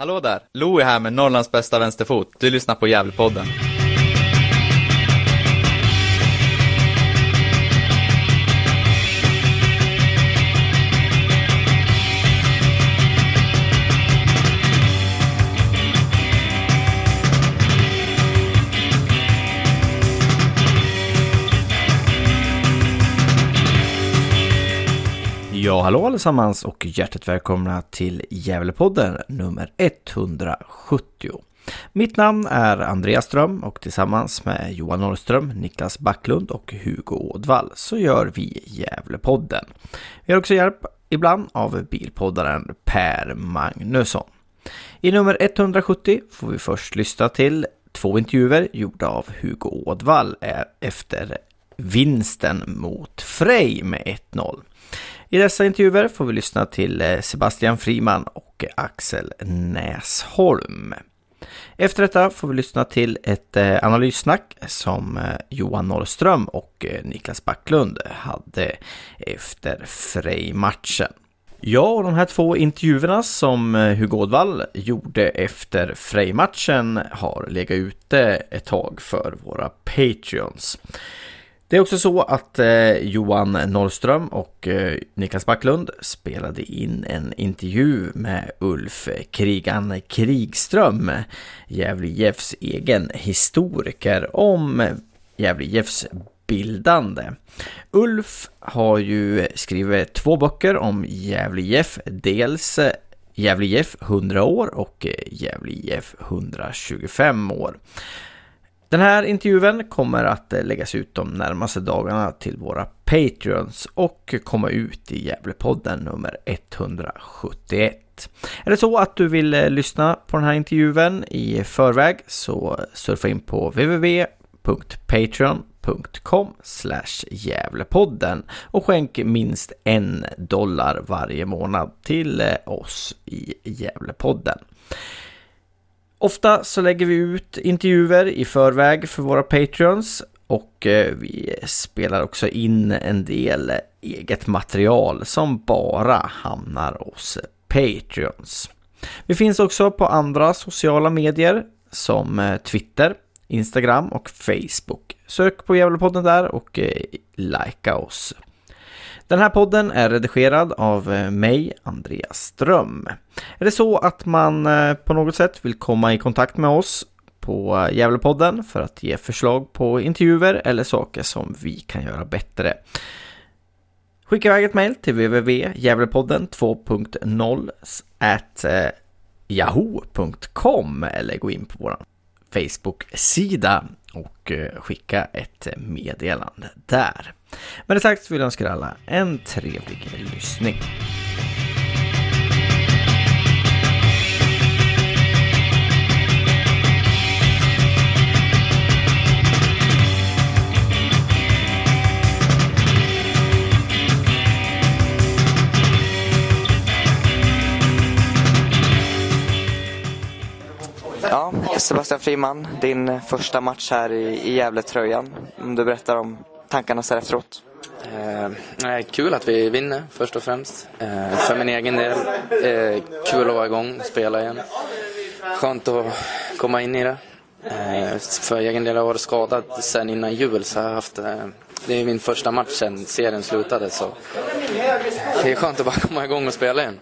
Hallå där! Lo är här med Norrlands bästa vänsterfot. Du lyssnar på Gävlepodden. Ja, hallå allesammans och hjärtligt välkomna till Gävlepodden nummer 170. Mitt namn är Andreas Ström och tillsammans med Johan Norrström, Niklas Backlund och Hugo Ådvall så gör vi Gävlepodden. Vi har också hjälp ibland av bilpoddaren Per Magnusson. I nummer 170 får vi först lyssna till två intervjuer gjorda av Hugo Ådvall e- efter vinsten mot Frej med 1-0. I dessa intervjuer får vi lyssna till eh, Sebastian Friman och Axel Näsholm. Efter detta får vi lyssna till ett eh, analyssnack som eh, Johan Norrström och Niklas Backlund hade efter Frej-matchen. Ja, och de här två intervjuerna som Hugo Ådvall gjorde efter Frej-matchen har legat ute ett tag för våra Patreons. Det är också så att eh, Johan Norrström och eh, Niklas Backlund spelade in en intervju med Ulf Krigan Krigström, Gävle Jeffs egen historiker, om Gävle Jeffs bildande. Ulf har ju skrivit två böcker om Gävle Jeff, dels eh, Gävle Jeff 100 år och eh, Gävle Jeff 125 år. Den här intervjun kommer att eh, läggas ut de närmaste dagarna till våra Patreons och komma ut i Gävlepodden nummer 171. Är det så att du vill eh, lyssna på den här intervjun i förväg så surfa in på www.patreon.com Gävlepodden och skänk minst en dollar varje månad till eh, oss i Gävlepodden. Ofta så lägger vi ut intervjuer i förväg för våra Patreons och eh, vi spelar också in en del eget material som bara hamnar hos Patreons. Vi finns också på andra sociala medier som eh, Twitter, Instagram och Facebook. Sök på Gävlepodden där och eh, likea oss. Den här podden är redigerad av eh, mig, Andreas Ström. Är det så att man eh, på något sätt vill komma i kontakt med oss på eh, Gävlepodden för att ge förslag på intervjuer eller saker som vi kan göra bättre. Skicka iväg ett mejl till www.gävlepodden 2.0 at yahoo.com eller gå in på vår Facebook-sida och skicka ett meddelande där. Med det sagt vill jag önska er alla en trevlig lyssning. Ja, Sebastian Friman, din första match här i, i Gävletröjan. Om du berättar om tankarna så efteråt? Eh, kul att vi vinner först och främst. Eh, för min egen del. Eh, kul att vara igång och spela igen. Skönt att komma in i det. Eh, för egen del har jag varit skadad sen innan jul så jag haft eh, det är min första match sen serien slutade så det är skönt att bara komma igång och spela igen.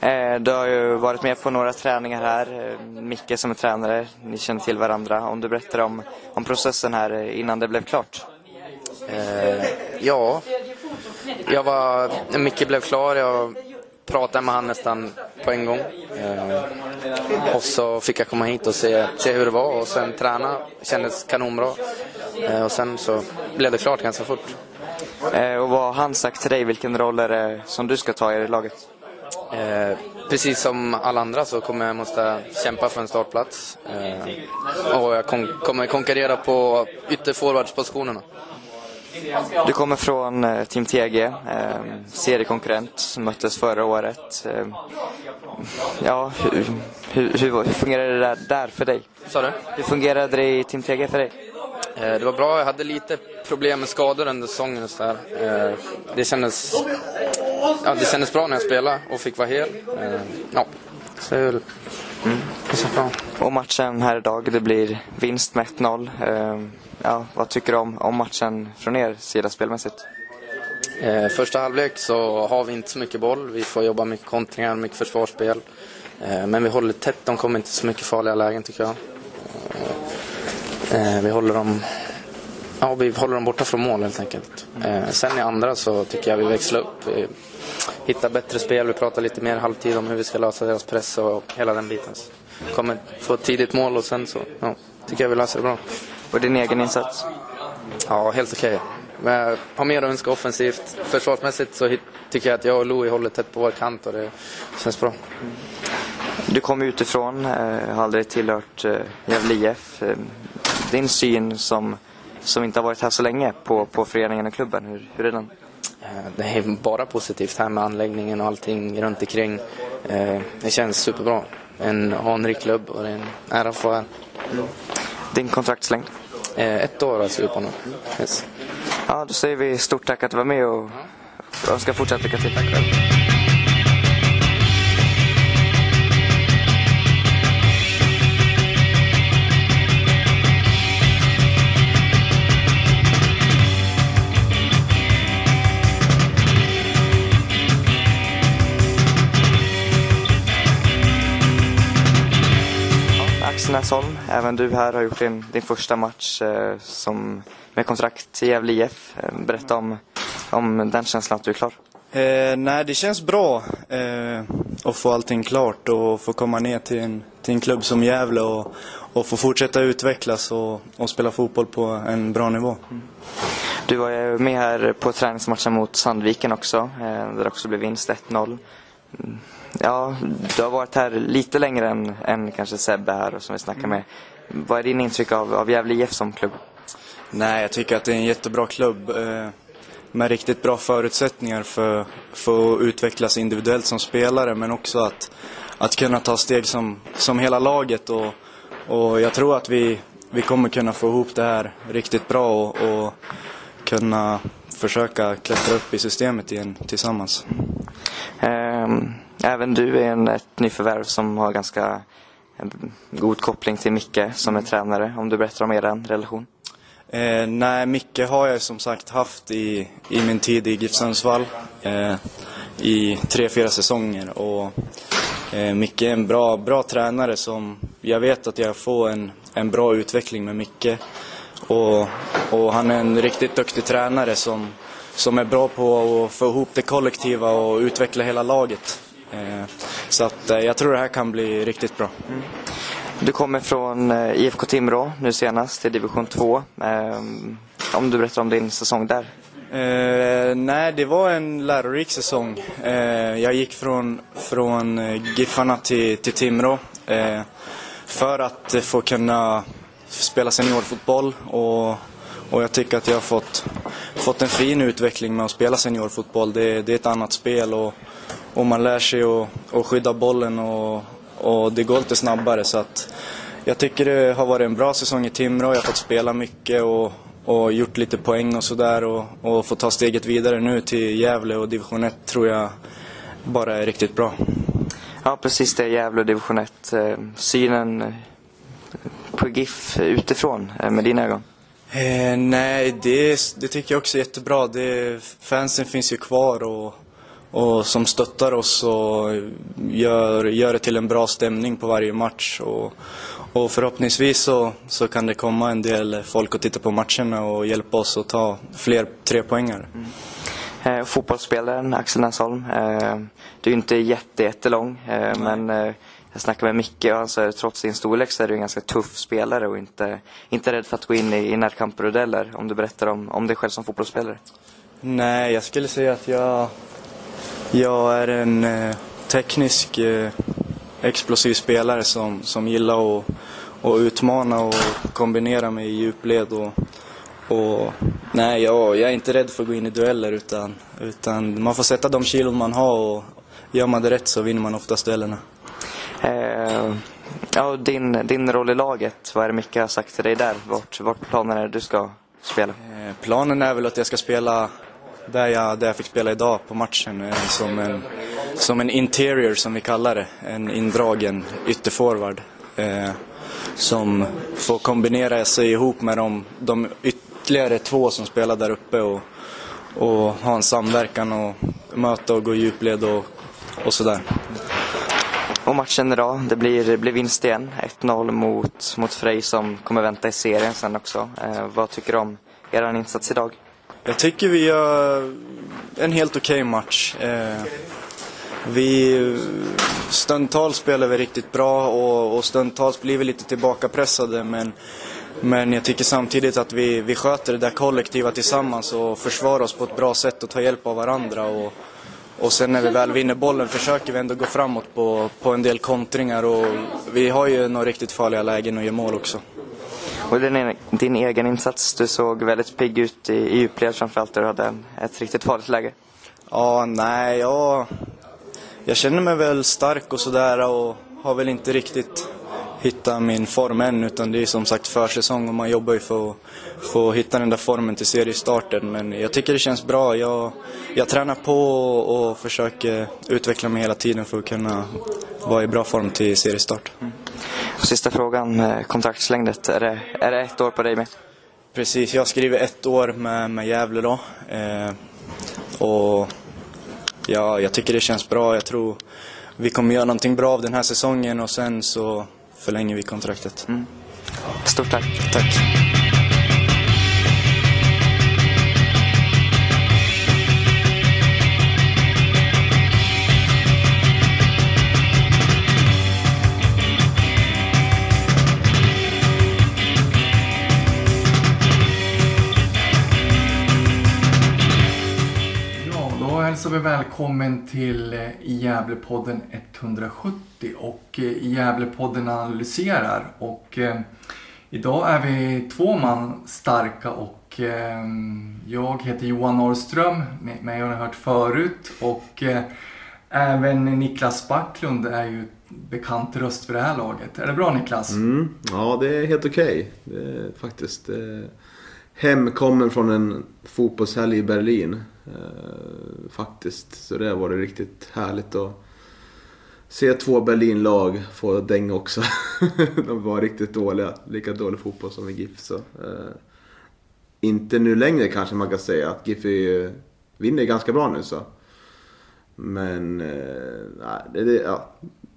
Eh, du har ju varit med på några träningar här. Micke som är tränare, ni känner till varandra. Om du berättar om, om processen här innan det blev klart? Eh, ja, jag var, Micke blev klar, jag pratade med honom nästan på en gång. Eh, och så fick jag komma hit och se, se hur det var och sen träna. Kändes kanonbra. Eh, och sen så blev det klart ganska fort. Eh, och vad har han sagt till dig? Vilken roll är det som du ska ta i laget? Eh, precis som alla andra så kommer jag måste kämpa för en startplats. Eh, och jag kon kommer konkurrera på ytterforwardspositionerna. Du kommer från eh, Team TG, eh, seriekonkurrent som möttes förra året. Eh, ja, hur, hur, hur, fungerade det där, där för dig? Sa du? Hur fungerade det i Team TG för dig? Eh, det var bra, jag hade lite problem med skador under säsongen och så där. Eh, det kändes, ja, det kändes bra när jag spelade och fick vara hel. Eh, ja, så Mm. Och matchen här idag, det blir vinst med 1-0. Ehm, ja, vad tycker du om, om matchen från er sida spelmässigt? Eh, första halvlek så har vi inte så mycket boll. Vi får jobba mycket kontringar, mycket försvarsspel. Eh, men vi håller tätt. De kommer inte så mycket farliga lägen tycker jag. Eh, vi håller dem Ja, vi håller dem borta från mål helt enkelt. Eh, sen i andra så tycker jag vi växlar upp. Vi hittar bättre spel, vi pratar lite mer halvtid om hur vi ska lösa deras press och hela den biten. Så kommer få ett tidigt mål och sen så ja, tycker jag vi löser det bra. Och din egen insats? Ja, helt okej. Okay. Har mer att önska offensivt. Försvarsmässigt så tycker jag att jag och Louie håller tätt på vår kant och det känns bra. Du kommer utifrån, eh, har aldrig tillhört eh, Gävle IF. Eh, din syn som, som inte har varit här så länge på, på föreningen och klubben, hur, hur är den? Det är bara positivt här med anläggningen och allting runt omkring. Det känns superbra. En anrik klubb och det är en ära att få här. Din kontraktslängd? Ett år har jag skrivit på nu. Yes. Ja, då säger vi stort tack att du var med och önskar fortsatt lycka till. Näsholm, även du här har gjort din, din första match eh, som, med kontrakt i Gävle IF. Eh, berätta om, om den känslan att du är klar. Eh, nej, det känns bra eh, att få allting klart och få komma ner till en, till en klubb som Gävle och, och få fortsätta utvecklas och, och spela fotboll på en bra nivå. Mm. Du var ju med här på träningsmatchen mot Sandviken också, eh, där det också blev vinst 1-0. Ja, du har varit här lite längre än, än kanske Sebbe här som vi snackar med. Vad är din intryck av, av Gävle IF som klubb? Nej, jag tycker att det är en jättebra klubb eh, med riktigt bra förutsättningar för, för att utvecklas individuellt som spelare men också att, att kunna ta steg som, som hela laget och, och jag tror att vi, vi kommer kunna få ihop det här riktigt bra och, och kunna försöka klättra upp i systemet igen tillsammans. Um. Även du är en, ett nyförvärv som har ganska god koppling till Micke som är tränare. Om du berättar om er relation? Eh, nej, Micke har jag som sagt haft i, i min tid i GIF Sundsvall eh, i tre, fyra säsonger. Och, eh, Micke är en bra, bra tränare som jag vet att jag får en, en bra utveckling med Micke. Och, och han är en riktigt duktig tränare som, som är bra på att få ihop det kollektiva och utveckla hela laget. Eh, så att eh, jag tror det här kan bli riktigt bra. Mm. Du kommer från eh, IFK Timrå nu senast till division 2. Om du berättar om din säsong där? Eh, nej, det var en lärorik säsong. Eh, jag gick från, från Giffarna till, till Timrå eh, för att få kunna spela seniorfotboll och, och jag tycker att jag har fått, fått en fin utveckling med att spela seniorfotboll. Det, det är ett annat spel och, och man lär sig att, att skydda bollen och, och det går lite snabbare. Så att jag tycker det har varit en bra säsong i Timrå. Jag har fått spela mycket och, och gjort lite poäng och sådär och, och få ta steget vidare nu till Gävle och division 1 tror jag bara är riktigt bra. Ja, precis det. Gävle och division 1. Eh, synen på GIF utifrån eh, med dina ögon? Eh, nej, det, det tycker jag också är jättebra. Det, fansen finns ju kvar och och som stöttar oss och gör, gör det till en bra stämning på varje match. Och, och förhoppningsvis så, så kan det komma en del folk att titta på matcherna och hjälpa oss att ta fler trepoängare. Mm. Eh, fotbollsspelaren Axel Näsholm, eh, du är inte jätte, jättelång eh, men eh, jag snackade med Micke och han sa trots din storlek så är du en ganska tuff spelare och inte, inte rädd för att gå in i, i närkamper och dueller. Om du berättar om, om dig själv som fotbollsspelare. Nej, jag skulle säga att jag jag är en eh, teknisk, eh, explosiv spelare som, som gillar att, och utmana och kombinera mig i djupled. Och, och, nej, jag, jag är inte rädd för att gå in i dueller utan, utan man får sätta de kilon man har och gör man det rätt så vinner man oftast duellerna. Eh, ja, din, din roll i laget, vad är det Micke har sagt till dig där? Vart, vart planen är du ska spela? Eh, planen är väl att jag ska spela där jag, där jag fick spela idag på matchen eh, som en, som en interior som vi kallar det, en indragen ytterforward. Eh, som får kombinera sig ihop med de, de ytterligare två som spelar där uppe och, och ha en samverkan och möta och gå i djupled och, och sådär. Och matchen idag, det blir, blir vinst igen. 1-0 mot, mot Frej som kommer vänta i serien sen också. Eh, vad tycker du om er insats idag? Jag tycker vi gör en helt okej okay match. Eh, vi stundtals spelar vi riktigt bra och, och stundtals blir vi lite tillbakapressade men, men jag tycker samtidigt att vi, vi sköter det där kollektiva tillsammans och försvarar oss på ett bra sätt och tar hjälp av varandra. Och, och sen när vi väl vinner bollen försöker vi ändå gå framåt på, på en del kontringar och vi har ju några riktigt farliga lägen och gör mål också. Och din, din egen insats, du såg väldigt pigg ut i, i djupled framförallt där du hade ett riktigt farligt läge. Ja, nej, ja, jag känner mig väl stark och sådär och har väl inte riktigt hittat min form än utan det är som sagt försäsong och man jobbar ju för att få hitta den där formen till seriestarten. Men jag tycker det känns bra. Jag, jag tränar på och försöker utveckla mig hela tiden för att kunna vara i bra form till seriestart. Mm. Sista frågan, kontraktslängdet. Är det, är det ett år på dig med? Precis, jag skriver ett år med, med Gävle då. Eh, och ja, jag tycker det känns bra. Jag tror vi kommer göra någonting bra av den här säsongen och sen så förlänger vi kontraktet. Mm. Stort tack. Tack. Hälsar vi välkommen till eh, Gävlepodden 170 och eh, Gävlepodden analyserar. Och eh, idag är vi två man starka och eh, jag heter Johan Norrström, mig har ni hört förut. Och eh, även Niklas Backlund är ju bekant röst för det här laget. Är det bra Niklas? Mm, ja, det är helt okej. Okay. faktiskt. Eh, hemkommen från en fotbollshelg i Berlin. Eh, faktiskt. Så det har varit riktigt härligt att se två Berlin-lag få däng också. de var riktigt dåliga. Lika dålig fotboll som i GIF. Så, eh, inte nu längre kanske man kan säga. Att GIF är, vinner ganska bra nu så. Men eh, det, det, ja,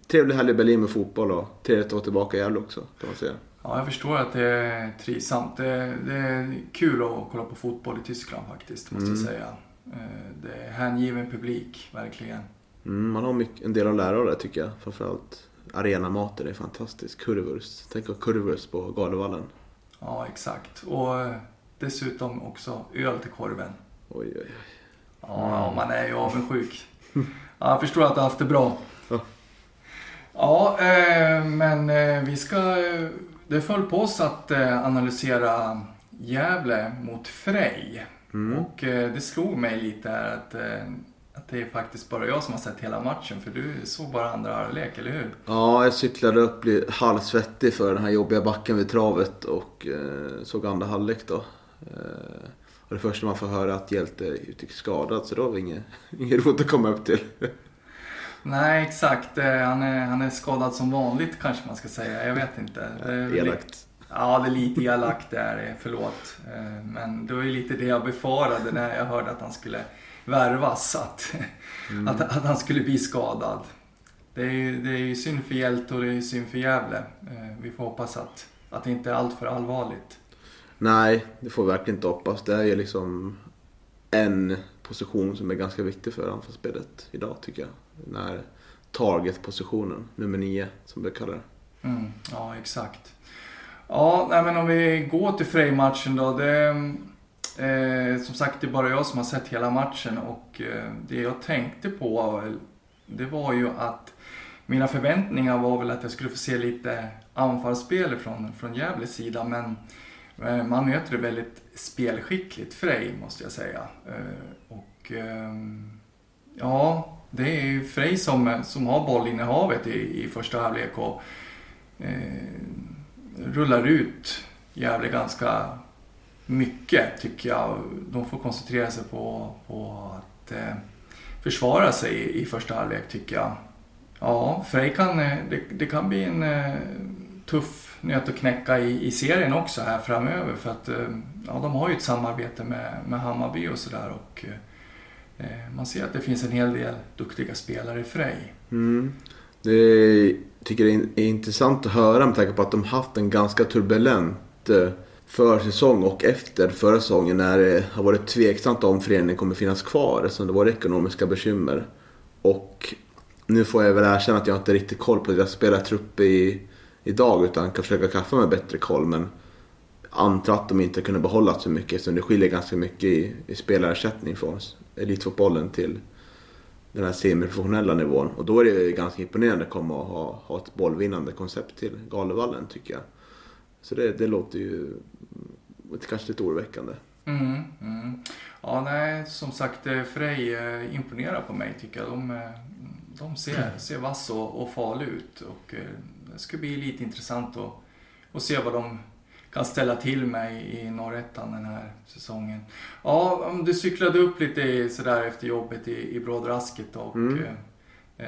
trevlig helg i Berlin med fotboll och trevligt att vara tillbaka i Gävle också kan man säga. Ja, jag förstår att det är trivsamt. Det, det, är kul att kolla på fotboll i Tyskland faktiskt, måste mm. jag säga. Eh, det är hängiven publik, verkligen. Mm, man har mycket, en del att lära av det tycker jag. Framförallt arenamaten är fantastisk. Currywurst. Tänk på currywurst på Galevallen. Ja, exakt. Och eh, dessutom också öl till korven. Oj, oj, oj. Ja, man är ju avundsjuk. Ja, jag förstår att du har haft det bra. Ja, ja eh, men vi ska... Det föll på oss att analysera Gävle mot Frej. Mm. Och eh, det slog mig lite att, eh, att det är faktiskt bara jag som har sett hela matchen. För du såg bara andra halvlek, eller hur? Ja, jag cyklade upp halvsvettig för den här jobbiga backen vid travet och eh, såg andra halvlek då. Och det första man får höra är att Hjälte är skadad, så då var det inget, inget roligt att komma upp till. Nej, exakt. Han är, han är skadad som vanligt kanske man ska säga. Jag vet inte. Elakt. Ja, det är lite elakt där, förlåt. Eh, men det var ju lite det jag befarade när jag hörde att han skulle värvas, att, mm. att, att, han skulle bli skadad. Det är ju, det är synd för Hjälte och det är synd för Gävle. Eh, vi får hoppas att, att det inte är allt för allvarligt. Nej, det får vi verkligen inte hoppas. Det är ju liksom en position som är ganska viktig för anfallsspelet idag tycker jag. Den här target-positionen, nummer nio som vi kallar det. Mm, ja, exakt. Ja, nej, men om vi går till Frej-matchen då. Det, eh, som sagt, det är bara jag som har sett hela matchen och eh, det jag tänkte på det var ju att mina förväntningar var väl att jag skulle få se lite anfallsspel från, från Gävles sida men eh, man möter det väldigt spelskickligt Frej måste jag säga. Eh, och eh, ja, det är ju Frej som, som har bollinnehavet i, i första halvlek och eh, rullar ut Gävle ganska mycket tycker jag. De får koncentrera sig på, på att eh, försvara sig i, i första halvlek tycker jag. Ja, Frej kan, eh, det, det kan bli en eh, tuff nöt att knäcka i, i serien också här framöver. För att eh, ja, de har ju ett samarbete med, med Hammarby och sådär. Och eh, man ser att det finns en hel del duktiga spelare i Frej. Mm. Det tycker det är intressant att höra med tanke på att de haft en ganska turbulent eh, försäsong och efter förra säsongen när det har varit tveksamt om föreningen kommer finnas kvar eftersom det var ekonomiska bekymmer. Och nu får jag väl erkänna att jag inte riktigt koll på deras spelartrupp i, idag utan kan försöka kaffa mig bättre koll. Men antar att de inte kunde behålla så mycket eftersom det skiljer ganska mycket i, i spelarersättning från elitfotbollen till den här semiprofessionella nivån. Och då är det ganska imponerande att komma och ha, ha ett bollvinnande koncept till Galevallen tycker jag. Så det, det låter ju kanske lite oroväckande. Mm, mm. Ja, nej, som sagt, eh, Frej eh, imponerar på mig tycker jag. De, eh, de ser, ser vass och, och farlig ut. Och det ska bli lite intressant att, att se vad de kan ställa till mig i norrettan den här säsongen. Ja, om du cyklade upp lite sådär efter jobbet i, i Brådrasket och mm. eh,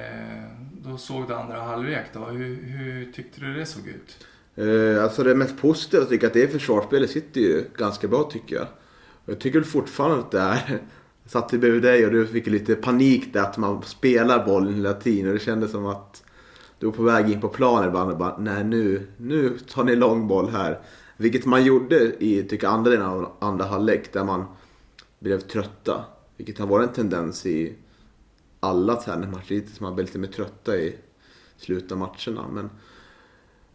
då såg du andra halvlek då. Hur, hur tyckte du det såg ut? Eh, alltså det mest positiva tycker jag att det är försvarsspelet sitter ju ganska bra tycker jag. Jag tycker fortfarande att det är satt bredvid dig och du fick lite panik där att man spelar bollen hela tiden och det kändes som att du var på väg in på planen ibland och bara nej nu, nu tar ni långboll här. Vilket man gjorde i tycker andra delen av andra halvlek där man blev trötta. Vilket har varit en tendens i alla träningsmatcher hittills. Man blev lite mer trötta i slutet av matcherna. Men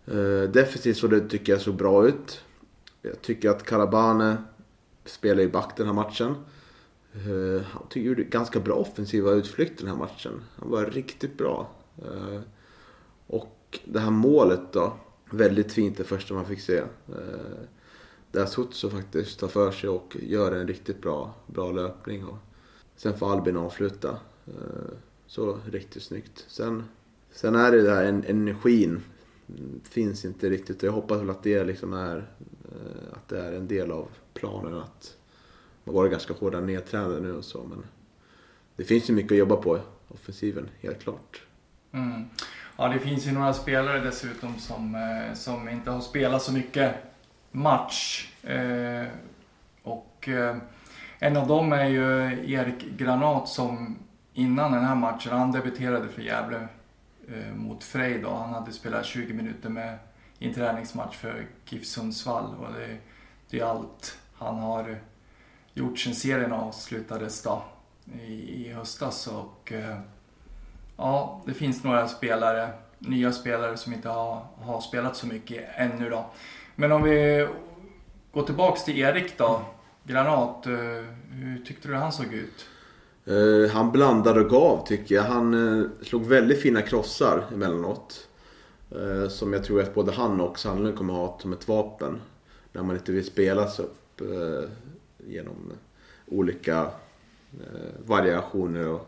eh, defensivt så det tycker jag såg bra ut. Jag tycker att Karabane spelar i back den här matchen. Eh, han gjorde ganska bra offensiva utflykter den här matchen. Han var riktigt bra. Eh, och det här målet då väldigt fint det första man fick se. Eh, där Sutsu faktiskt tar för sig och gör en riktigt bra, bra löpning. Och sen får Albin avsluta. Eh, så riktigt snyggt. Sen, sen är det där en, energin finns inte riktigt. Jag hoppas väl att det liksom är, eh, att det är en del av planen. Att man varit ganska hårda nedtränade nu och så. Men det finns ju mycket att jobba på offensiven, helt klart. Mm. Ja, det finns ju några spelare dessutom som, eh, som inte har spelat så mycket match. Eh, och eh, en av dem är ju Erik Granat som innan den här matchen, han debuterade för Gävle mot Frej då. Han hade spelat 20 minuter med i en träningsmatch för GIF Sundsvall och det, det är allt han har gjort sen serien avslutades då i, i höstas. Och, ja, det finns några spelare, nya spelare som inte har, har spelat så mycket ännu då. Men om vi går tillbaks till Erik då, Granat. Eh, hur tyckte du han såg ut? Uh, han blandade och gav tycker jag. Han uh, slog väldigt fina krossar emellanåt. Uh, som jag tror att både han och Sandlund kommer ha som ett vapen. När man inte vill spelas upp genom olika variationer och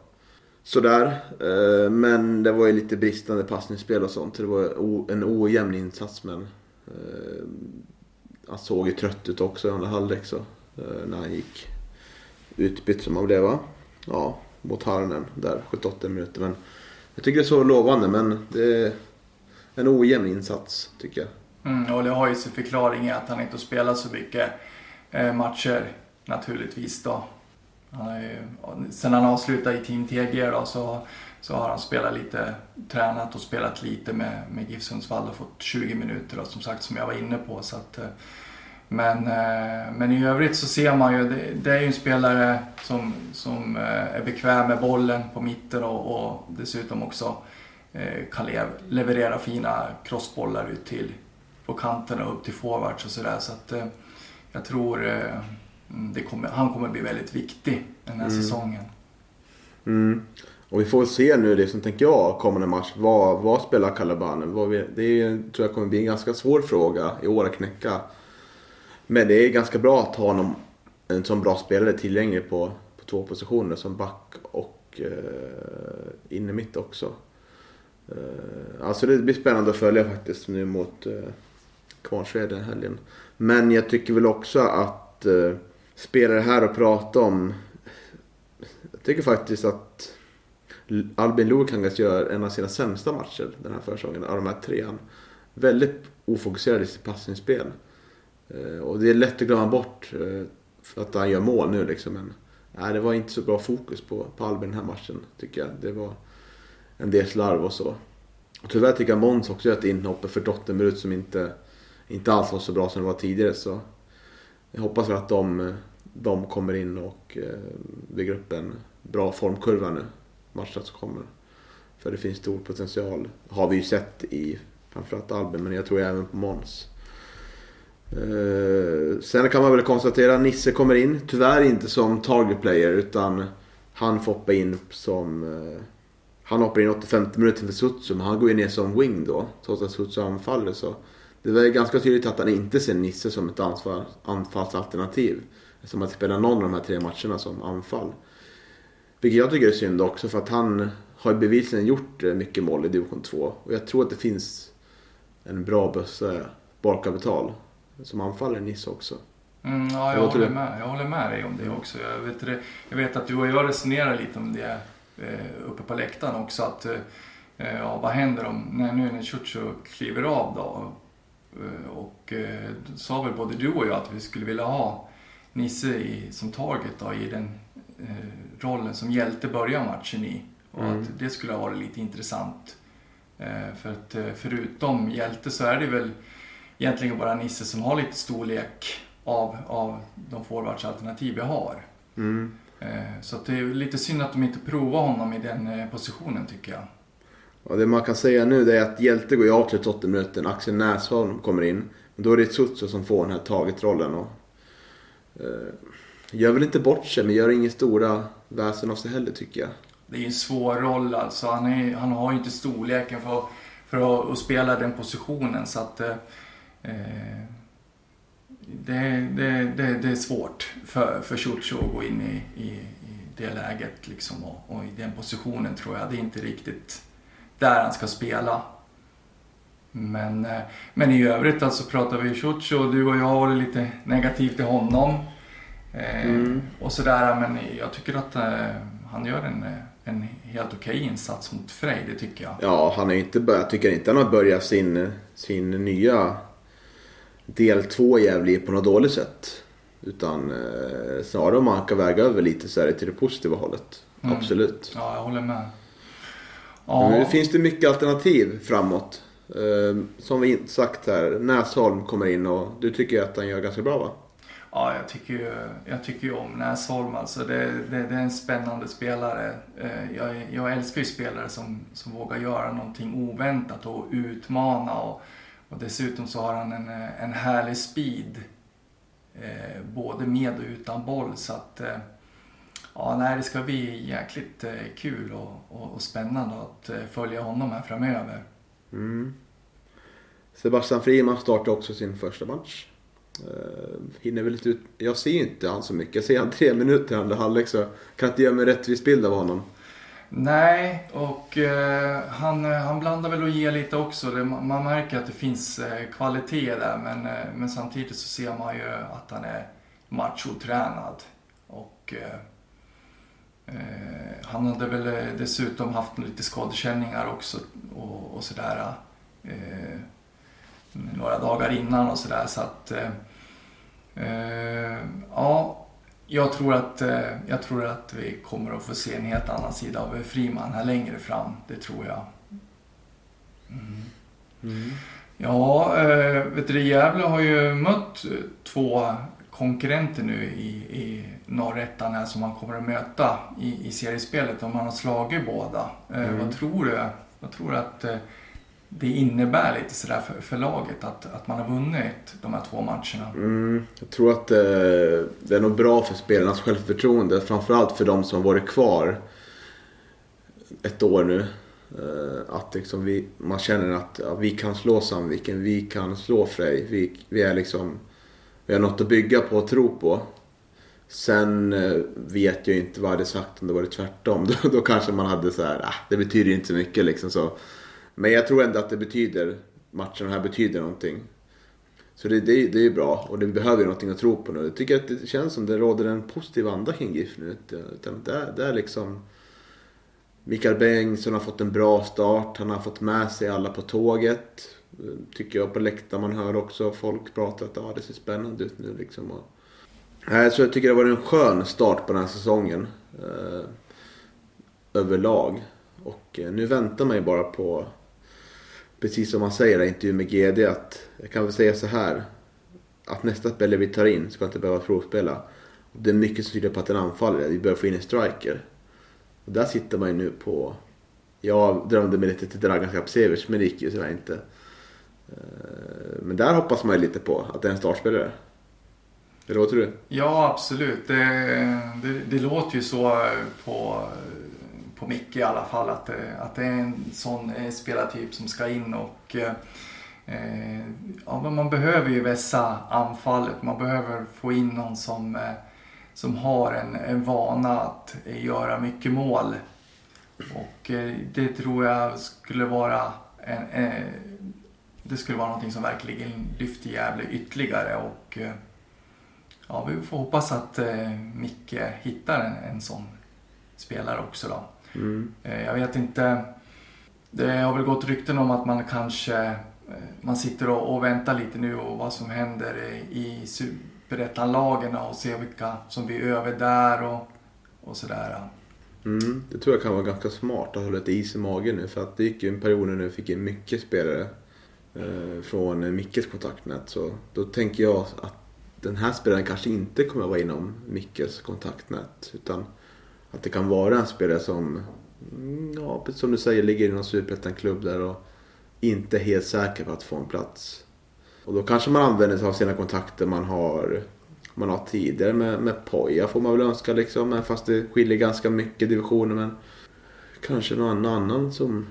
sådär. Eh, men det var ju lite bristande passningsspel och sånt. Det var en ojämn insats men eh, han såg ju trött ut också i andra halvlek så. Eh, när han gick utbytt som han blev va? Ja, mot Harnen där 78 minuter. Men jag tycker det är så lovande men det är en ojämn insats tycker jag. Mm, och det har ju sin förklaring i att han inte spelat så mycket matcher naturligtvis då. Han ju, sen han avslutade i Team TG då, så, så har han spelat lite, tränat och spelat lite med, med GIF Sundsvall och fått 20 minuter då, som sagt som jag var inne på. Så att, eh, men, eh, men i övrigt så ser man ju, det, det är ju en spelare som, som eh, är bekväm med bollen på mitten och, och dessutom också kan leverera fina crossbollar ut till på kanterna upp till forwards och sådär. Så att jag tror kommer, han kommer bli väldigt viktig den här mm. säsongen. Mm. Och vi får se nu, det som tänker jag, kommande match. Vad, vad spelar Kalabanen? det är, tror jag kommer bli en ganska svår fråga i år att knäcka. Men det är ganska bra att ha honom, en sån bra spelare tillgänglig på, på två positioner som back och eh, inne mitt också. Eh, alltså det blir spännande att följa faktiskt nu mot eh, Kvarnsveden helgen. Men jag tycker väl också att eh, spelare här att prata om. Jag tycker faktiskt att Albin Lukangas gör en av sina sämsta matcher den här försäsongen, av de här tre. Han är väldigt ofokuserad i sitt passningsspel. Eh, och det är lätt att glömma bort för att han gör mål nu liksom. Men nej, det var inte så bra fokus på, på Albin den här matchen tycker jag. Det var en del slarv och så. Och tyvärr tycker jag Måns också gör ett inhopp för Dottenbrut som inte, inte alls var så bra som det var tidigare. Så jag hoppas att de, eh, de kommer in och eh, bygger upp en bra formkurva nu. Matchen som kommer. För det finns stor potential. Har vi ju sett i framförallt Albin men jag tror även på Måns. Eh, sen kan man väl konstatera att Nisse kommer in. Tyvärr inte som target player utan han får hoppa in som... Eh, han hoppar in 85 minuter för Sutsu men han går ju ner som wing då. Trots att Sutsu anfaller så. Det var ganska tydligt att han inte ser Nisse som ett anfallsalternativ. Som att spela någon av de här tre matcherna som anfall. Vilket jag tycker är synd också för att han har bevisligen gjort eh, mycket mål i division 2. Och jag tror att det finns en bra bössa barkapital som anfaller Nisse också. Mm, ja, jag, håller med. jag håller med dig om det också. Jag vet, det, jag vet att du och jag resonerar lite om det eh, uppe på läktaren också. Att, eh, ja, vad händer om, när nu när Chucho kliver av då? Eh, och eh, sa väl både du och jag att vi skulle vilja ha Nisse i, som target då, i den eh, rollen som hjälte börjar matchen i. Och mm. att det skulle ha varit lite intressant. Eh, för att eh, förutom hjälte så är det väl egentligen bara Nisse som har lite storlek av, av de forwardsalternativ vi har. Mm. Eh, så det är lite synd att de inte provar honom i den eh, positionen tycker jag. Ja, det man kan säga nu är att Hjälte går ju av 38 minuter, Axel Näsholm kommer in. Men då är det Tsutsu som får den här taget-rollen. Och, Eh, gör väl inte bort sig, men gör inget stora väsen av sig heller tycker jag. Det är en svår roll alltså. Han, är, han har ju inte storleken för, för att, att, spela den positionen. Så att eh, Eh, det, det, det, det, är svårt för, för Ciuccio att gå in i, i, i det läget liksom och, och, i den positionen tror jag. Det är inte riktigt där han ska spela. Men, eh, men i övrigt alltså pratar vi Ciuccio, du och jag har varit lite negativt till honom. Eh, mm. Och sådär, men jag tycker att han gör en, en helt okej okay insats mot Frej, det tycker jag. Ja, han är inte börjat, jag tycker inte han har börjat sin, sin nya del två i Gävle på något dåligt sätt. Utan eh, snarare om man kan väga över lite så är det till det positiva hållet. Mm. Absolut. Ja, jag håller med. Ja. Nu finns det mycket alternativ framåt. Ehm, som vi sagt här, Näsholm kommer in och du tycker att han gör ganska bra va? Ja, jag tycker ju, jag tycker ju om Näsholm. Alltså det, det, det är en spännande spelare. Ehm, jag, jag älskar ju spelare som, som vågar göra någonting oväntat och utmana. Och, och dessutom så har han en, en härlig speed. Eh, både med och utan boll. Så att, eh, ja, nej, det ska bli jäkligt eh, kul och, och, och, spännande att eh, följa honom här framöver. Mm. Sebastian Friman startar också sin första match. Uh, hinner väl lite ut. Jag ser inte han så mycket. Jag ser han tre minuter i andra halvlek så jag kan inte göra mig en rättvis bild av honom. Nej, och eh, han, eh, han blandar väl och ger lite också. Det, man märker att det finns eh, kvalitet där men, eh, men samtidigt så ser man ju att han är machotränad. Och eh, han hade väl dessutom haft lite skadekänningar också och, och sådär. några dagar innan och sådär så att ja, jag tror, att, eh, jag tror att vi kommer att få se en helt annan sida av Friman här längre fram. Det tror jag. Mm. Mm. Ja, vet du, Gävle har ju mött två konkurrenter nu i, i norrettan här som man kommer att möta i, i seriespelet. Om man har slagit båda. Äh, mm. Vad tror du? Vad tror att det innebär lite sådär för, för laget att, att man har vunnit de här två matcherna? Mm, jag tror att eh, det är nog bra för spelarnas självförtroende. Framförallt för de som har varit kvar ett år nu. Eh, att liksom vi, man känner att ja, vi kan slå Sandviken, vi kan slå Frej. Vi, vi, är liksom, vi har något att bygga på och tro på. Sen eh, vet jag inte vad jag hade sagt om det varit tvärtom. Då, då kanske man hade så här, ah, det betyder inte så mycket liksom. Så men jag tror ändå att det betyder, matchen här betyder någonting. Så det, det, det är bra och det behöver ju någonting att tro på nu. Jag tycker att det känns som det råder en positiv anda kring GIF nu. Eh, utan det, är, det är liksom... Mikael Bengtsson har fått en bra start. Han har fått med sig alla på tåget. Eh, tycker jag på läktaren. Man hör också folk prata att ah, det ser spännande ut nu liksom. Och... Så jag tycker det var en skön start på den här säsongen. Eh, överlag. Och eh, nu väntar man ju bara på, precis som man säger i intervjun med GD, att jag kan väl säga så här. Att nästa spelare vi tar in ska inte behöva provspela. Det är mycket som tyder på att den anfaller. Vi behöver få in en striker. Och där sitter man ju nu på... Jag drömde mig lite till Dragan Kapsevic, men det gick ju tyvärr inte. Eh, men där hoppas man ju lite på att det är en startspelare. Det låter det? Ja, absolut. Det, det, det låter ju så på, på Micke i alla fall att, att det är en sån spelartyp som ska in och eh, ja, man behöver ju vässa anfallet. Man behöver få in någon som, eh, som har en, en vana att göra mycket mål. Och eh, det tror jag skulle vara en, eh, det skulle vara någonting som verkligen lyfter Gävle ytterligare. Och, eh, ja, vi får hoppas att eh, Micke hittar en, en sån spelare också då. Mm. Eh, jag vet inte. Det har väl gått rykten om att man kanske eh, man sitter och, och, väntar lite nu och vad som händer i superettanlagen och ser vilka som blir över där och, och sådär. Mm, det tror jag kan vara ganska smart att ha lite is i magen nu för att det gick ju en period när vi fick in mycket spelare eh, från Mickes kontaktnät så då tänker jag att den här spelaren kanske inte kommer att vara inom Mickes kontaktnät. Utan att det kan vara en spelare som, mm, ja, som du säger, ligger i någon superettan-klubb där och inte är helt säker på att få en plats. Och då kanske man använder sig av sina kontakter man har, man har tidigare med, med Poja får man väl önska liksom. Fast det skiljer ganska mycket divisioner. Men kanske någon annan som,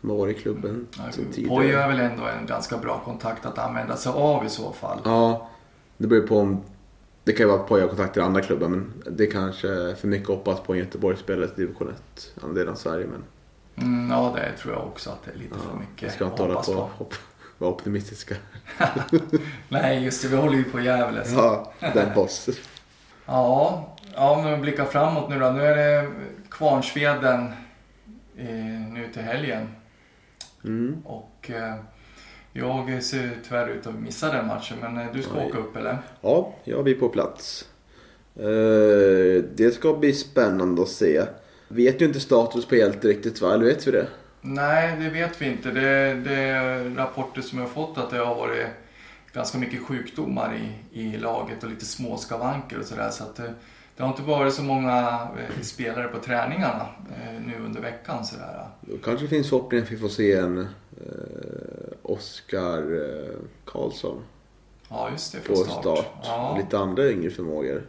som har varit i klubben ja, Poja är väl ändå en ganska bra kontakt att använda sig av i så fall. Ja, det beror på om... Det kan ju vara att Poja i andra klubbar men det är kanske är för mycket att hoppas på en Göteborgsspelare i division 1 andra delen av Sverige. Men... Mm, ja, det tror jag också att det är lite ja, för mycket Jag ska inte hålla på och vara optimistiska. Nej, just det. Vi håller ju på Gävle. Så. Ja, den boss. ja, ja, om vi blickar framåt nu då. Nu är det Kvarnsveden eh, nu till helgen. Mm. Och eh, jag ser tyvärr ut att missa den matchen, men eh, du ska Oj. åka upp eller? Ja, jag blir på plats. Eh, det ska bli spännande att se. Vet ju inte status på Hjälte riktigt va, eller vet vi det? Nej, det vet vi inte. Det, det är rapporter som jag har fått att det har varit ganska mycket sjukdomar i, i laget och lite småskavanker och sådär. Så att det, det, har inte varit så många eh, spelare på träningarna nu under veckan. Sådär. Då kanske det finns förhoppning att vi får se en Oskar eh, Karlsson. Ja, just det. På start. start. Ja. Lite andra yngre förmågor.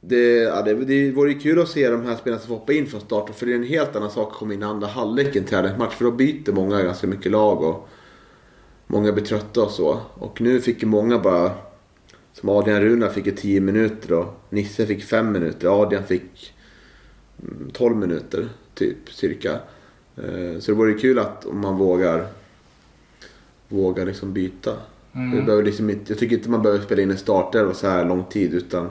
Det, ja, det, det vore ju kul att se de här spelarna som får hoppa in från start. För det är en helt annan sak att komma in i andra halvlek i en träningsmatch. För då byter många ganska mycket lag och många blir trötta och så. Och nu fick ju många bara... Som Adrian Runar fick 10 minuter och Nisse fick 5 minuter. Adrian fick 12 mm, minuter, typ, cirka. Eh, så det vore kul att om man vågar våga liksom byta. Mm. Det behöver liksom inte, jag tycker inte man behöver spela in en startelva så här lång tid utan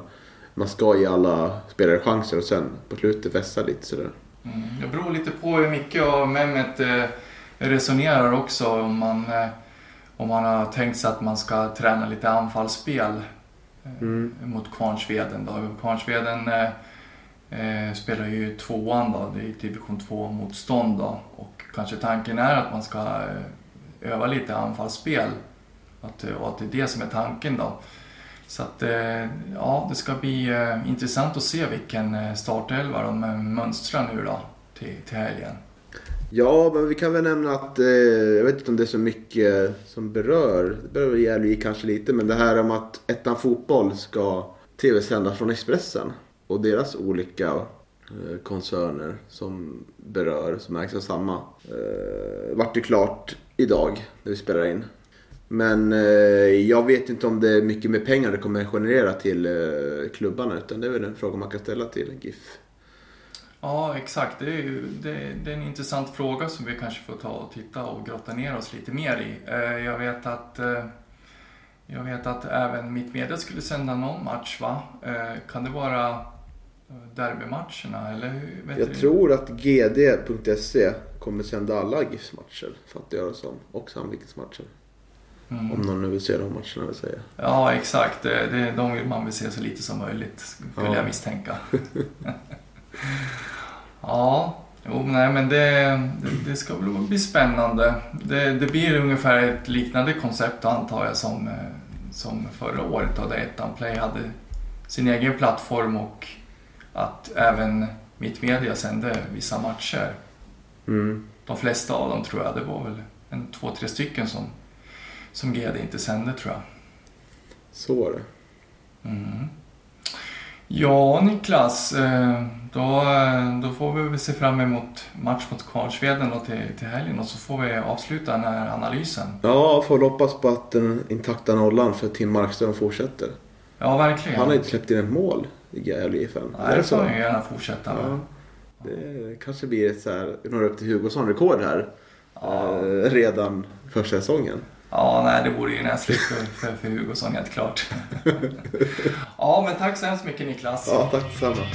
man ska ge alla spelare chanser och sen på slutet vässa lite sådär. Mm. Det beror lite på hur Micke och Mehmet eh, resonerar också. Om man, eh, om man har tänkt sig att man ska träna lite anfallsspel eh, mm. mot Kvarnsveden. Då. Kvarnsveden spelar ju tvåan då, det är division 2 motstånd då. Och kanske tanken är att man ska öva lite anfallsspel. Att, eh, och att det är det som är tanken då. Så att, eh, ja, det ska bli eh, intressant att se vilken startelva de mönstrar nu då till, till helgen. Ja, men vi kan väl nämna att, jag vet inte om det är så mycket som berör, det berör Järvi kanske lite, men det här om att Ettan Fotboll ska tv-sändas från Expressen och deras olika koncerner som berör, som ägs av samma. Eh, vart det klart idag när vi spelar in. Men eh, jag vet inte om det är mycket mer pengar det kommer generera till eh, klubbarna utan det är väl en fråga man kan ställa till GIF. Ja, exakt. Det är, ju, det, det är en intressant fråga som vi kanske får ta och titta och grotta ner oss lite mer i. Eh, jag vet att eh, jag vet att även Mittmedia skulle sända någon match, va? Eh, kan det vara derbymatcherna, eller hur? Vet Jag du? tror att gd.se kommer sända alla GIFs matcher, fattar jag det som. Och Sandvikens matcher. Mm. Om någon nu vill se de matcherna vill säga. Ja, exakt. Det, det, de vill man vill se så lite som möjligt, skulle Ja. jag misstänka. ja, jo, nej, men det, det, det ska väl bli spännande. Det, det blir ungefär ett liknande koncept antar jag som, eh, som förra året då, där Ettan Play hade sin egen plattform och att även Mittmedia sände vissa matcher. Mm. De flesta av dem tror jag, det var väl en två, tre stycken som, som GD inte sände tror jag. Så var det. Mm. Ja, Niklas. eh, Då, då får vi väl se fram emot match mot Kvarnsveden då till, till helgen och så får vi avsluta den här analysen. Ja, får hoppas på att den intakta nollan för Tim Markström fortsätter. Ja, verkligen. Han har inte släppt in ett mål i Gävle IFN. Nej, det får han ju gärna fortsätta med. Ja. Det kanske blir ett så här, når upp till Hugosson-rekord här. Ja. Eh, redan första säsongen. Ja, nej, det vore ju näsligt för, för, för Hugosson helt klart. ja, men tack så hemskt mycket Niklas. Ja, tack detsamma.